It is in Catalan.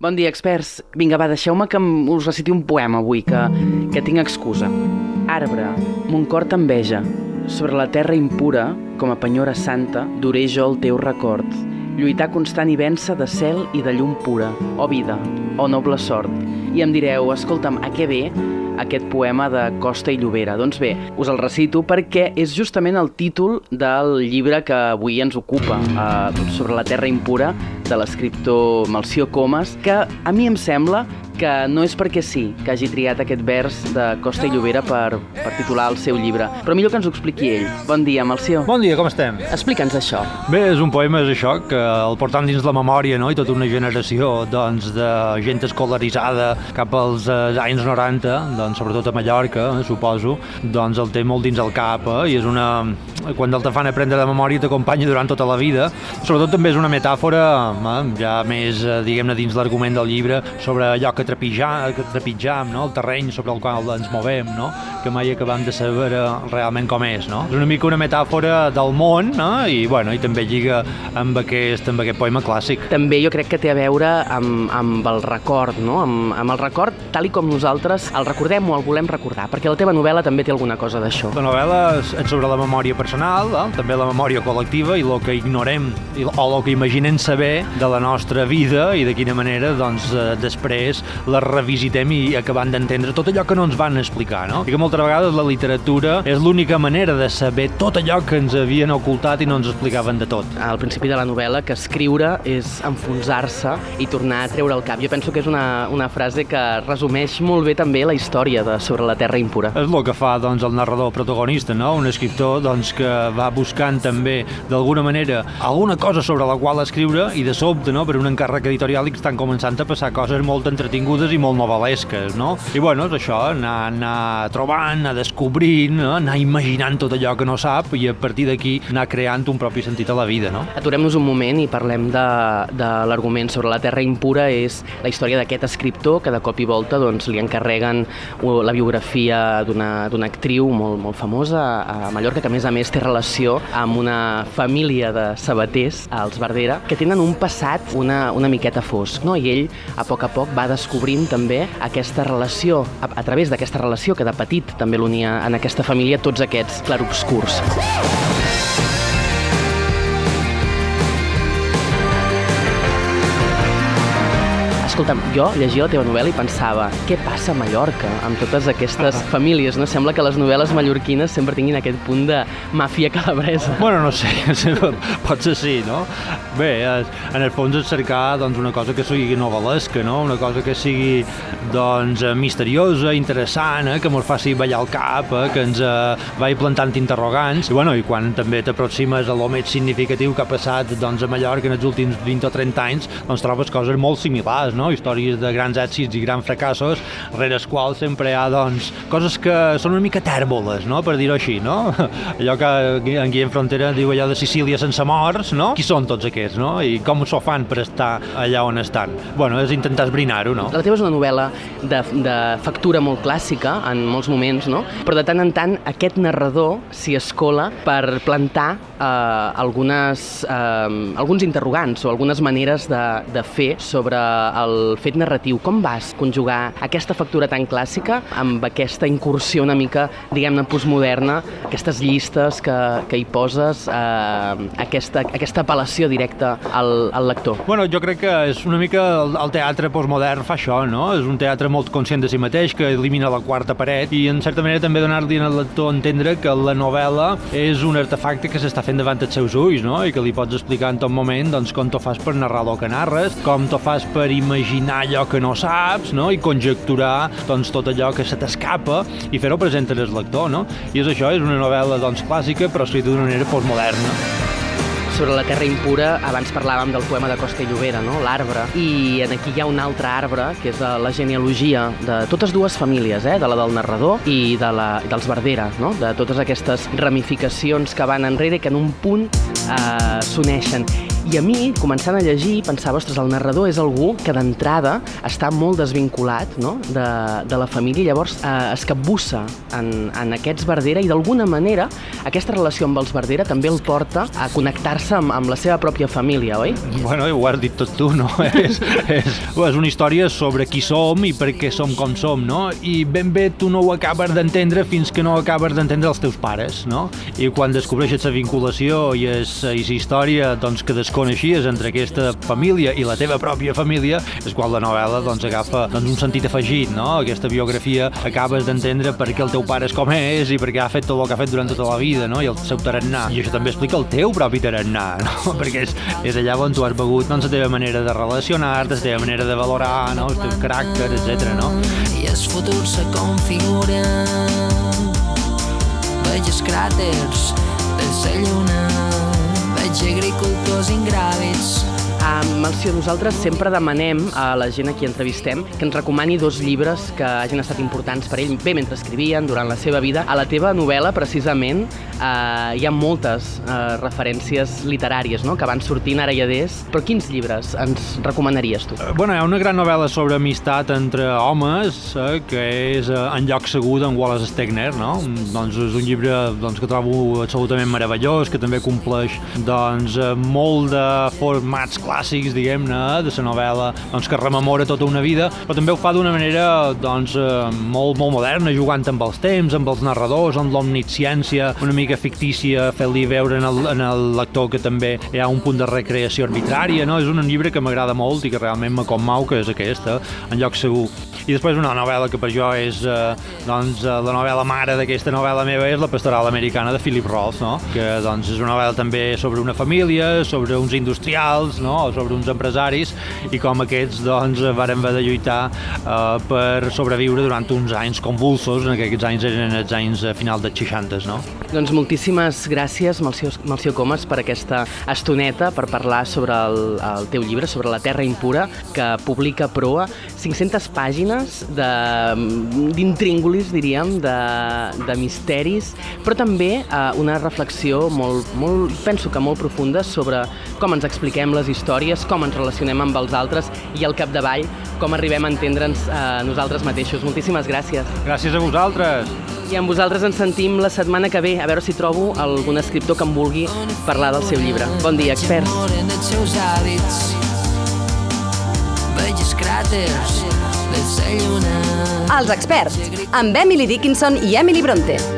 Bon dia, experts. Vinga, va, deixeu-me que us reciti un poema avui, que, que tinc excusa. Arbre, mon cor t'enveja. Sobre la terra impura, com a penyora santa, duré jo el teu record. Lluitar constant i vèncer de cel i de llum pura. O vida, o noble sort. I em direu, escolta'm, a què ve aquest poema de Costa i Llobera? Doncs bé, us el recito perquè és justament el títol del llibre que avui ens ocupa, eh, sobre la terra impura, de l'escriptor Malció Comas, que a mi em sembla que no és perquè sí que hagi triat aquest vers de Costa i Llobera per, per titular el seu llibre, però millor que ens ho expliqui ell. Bon dia, Malció. Bon dia, com estem? Explica'ns això. Bé, és un poema, és això, que el portam dins la memòria, no?, i tota una generació, doncs, de gent escolaritzada cap als eh, anys 90, doncs, sobretot a Mallorca, eh, suposo, doncs el té molt dins el cap, eh? i és una... Quan el te fan aprendre de memòria t'acompanya durant tota la vida. Sobretot també és una metàfora, eh, ja més, eh, diguem-ne, dins l'argument del llibre, sobre allò que trepitjar, que trepitjam, no?, el terreny sobre el qual ens movem, no?, que mai acabam de saber realment com és, no? És una mica una metàfora del món, no?, i, bueno, i també lliga amb aquest, amb aquest poema clàssic. També jo crec que té a veure amb, amb el record, no? Amb, amb el record tal i com nosaltres el recordem o el volem recordar, perquè la teva novel·la també té alguna cosa d'això. La novel·la és sobre la memòria personal, eh? també la memòria col·lectiva i el que ignorem o el que imaginem saber de la nostra vida i de quina manera doncs, eh, després la revisitem i acabant d'entendre tot allò que no ens van explicar. No? I que moltes vegades la literatura és l'única manera de saber tot allò que ens havien ocultat i no ens explicaven de tot. Al principi de la novel·la que escriure és enfonsar-se i tornar a treure el cap. Jo penso que és una, una frase que resumeix molt bé també la història de Sobre la Terra Impura. És el que fa doncs, el narrador protagonista, no? un escriptor doncs, que va buscant també d'alguna manera alguna cosa sobre la qual escriure i de sobte, no? per un encàrrec editorial li estan començant a passar coses molt entretingudes i molt novel·lesques. No? I bueno, és això, anar, anar trobant, anar descobrint, no? anar imaginant tot allò que no sap i a partir d'aquí anar creant un propi sentit a la vida. No? Aturem-nos un moment i parlem de, de l'argument sobre la Terra Impura. És la història d'aquest escriptor que de cop i volta doncs, li encarreguen uh, la biografia d'una actriu molt, molt famosa a Mallorca, que a més a més té relació amb una família de sabaters, als Verdera, que tenen un passat una, una miqueta fosc. No? I ell, a poc a poc, va descobrint també aquesta relació, a, a través d'aquesta relació que de petit també l'unia en aquesta família, tots aquests clarobscurs. Escolta'm, jo llegia la teva novel·la i pensava què passa a Mallorca amb totes aquestes famílies, no? Sembla que les novel·les mallorquines sempre tinguin aquest punt de màfia calabresa. Bueno, no sé, pot ser sí, no? Bé, és- en el fons és cercar doncs, una cosa que sigui novel·lesca, no? Una cosa que sigui doncs, eh, misteriosa, interessant, eh? que ens faci ballar el cap, eh? que ens eh, vagi plantant interrogants. I, bueno, i quan també t'aproximes a lo més significatiu que ha passat doncs, a Mallorca en els últims 20 o 30 anys, doncs trobes coses molt similars, no? Històries de grans èxits i grans fracassos, rere els quals sempre hi ha doncs, coses que són una mica tèrboles, no? per dir-ho així, no? Allò que en Guillem Frontera diu allò de Sicília sense morts, no? Qui són tots aquests, no? I com s'ho fan per estar allà on estan? Bueno, és intentar esbrinar-ho, no? La teva és una novel·la de, de factura molt clàssica en molts moments, no? Però de tant en tant aquest narrador s'hi escola per plantar eh, algunes, eh, alguns interrogants o algunes maneres de, de fer sobre el fet narratiu. Com vas conjugar aquesta factura tan clàssica amb aquesta incursió una mica, diguem-ne, postmoderna, aquestes llistes que, que hi poses, eh, aquesta, aquesta apel·lació directa al, al lector? Bueno, jo crec que és una mica el, el teatre postmodern fa això, no? És un teatre molt conscient de si mateix, que elimina la quarta paret i en certa manera també donar-li al lector entendre que la novel·la és un artefacte que s'està fent davant els seus ulls, no? I que li pots explicar en tot moment doncs, com t'ho fas per narrar el que narres, com t'ho fas per imaginar allò que no saps, no? I conjecturar doncs, tot allò que se t'escapa i fer-ho present al lector, no? I és això, és una novel·la doncs, clàssica però escrita d'una manera postmoderna. Sobre la terra impura, abans parlàvem del poema de Costa i Llobera, no? l'arbre, i en aquí hi ha un altre arbre, que és la genealogia de totes dues famílies, eh? de la del narrador i de la, dels Verdera, no? de totes aquestes ramificacions que van enrere i que en un punt eh, s'uneixen. I a mi, començant a llegir, pensava, ostres, el narrador és algú que d'entrada està molt desvinculat no? de, de la família, llavors eh, es capbussa en, en aquests Verdera i d'alguna manera aquesta relació amb els Verdera també el porta a connectar-se amb, amb la seva pròpia família, oi? Bueno, ho has dit tot tu, no? és, és, és una història sobre qui som i per què som com som, no? I ben bé tu no ho acabes d'entendre fins que no acabes d'entendre els teus pares, no? I quan descobreixes la vinculació i la història doncs, que coneixies entre aquesta família i la teva pròpia família, és quan la novel·la doncs, agafa doncs, un sentit afegit, no? Aquesta biografia acabes d'entendre per què el teu pare és com és i per què ha fet tot el que ha fet durant tota la vida, no? I el seu tarannà. I això també explica el teu propi tarannà, no? Perquè és, és allà on tu has begut doncs, la teva manera de relacionar-te, la teva manera de valorar, no? El teu caràcter, etc. no? I el futur se configura Veig els cràters de la lluna by Jiggery Closing Gravits. Um, Melció, nosaltres sempre demanem a la gent a qui entrevistem que ens recomani dos llibres que hagin estat importants per ell, bé mentre escrivien, durant la seva vida. A la teva novel·la, precisament, uh, hi ha moltes uh, referències literàries no? que van sortint ara i adés, però quins llibres ens recomanaries tu? Uh, bueno, hi ha una gran novel·la sobre amistat entre homes, uh, que és uh, En lloc segur d'en Wallace Stegner, no? Doncs és un llibre doncs, que trobo absolutament meravellós, que també compleix doncs, molt de formats clàssics diguem-ne, de la novel·la, doncs, que rememora tota una vida, però també ho fa d'una manera doncs, eh, molt, molt moderna, jugant amb els temps, amb els narradors, amb l'omnisciència, una mica fictícia, fent-li veure en el, en el lector que també hi ha un punt de recreació arbitrària, no? És un llibre que m'agrada molt i que realment me commou, que és aquesta, en lloc segur. I després una novel·la que per jo és eh, doncs, eh, la novel·la mare d'aquesta novel·la meva és La pastoral americana de Philip Roth, no? que doncs, és una novel·la també sobre una família, sobre uns industrials, no? sobre uns empresaris i com aquests doncs, varen haver de lluitar eh, per sobreviure durant uns anys convulsos, en aquests anys eren els anys a final dels 60, no? Doncs moltíssimes gràcies, Malció, Malció Comas, per aquesta estoneta, per parlar sobre el, el teu llibre, sobre la terra impura, que publica Proa, 500 pàgines d'intríngulis, diríem, de, de misteris, però també eh, una reflexió molt, molt, penso que molt profunda sobre com ens expliquem les històries com ens relacionem amb els altres i al capdavall com arribem a entendre'ns eh, nosaltres mateixos. Moltíssimes gràcies. Gràcies a vosaltres. I amb vosaltres ens sentim la setmana que ve, a veure si trobo algun escriptor que em vulgui parlar del seu llibre. Bon dia, experts. Els experts, amb Emily Dickinson i Emily Bronte.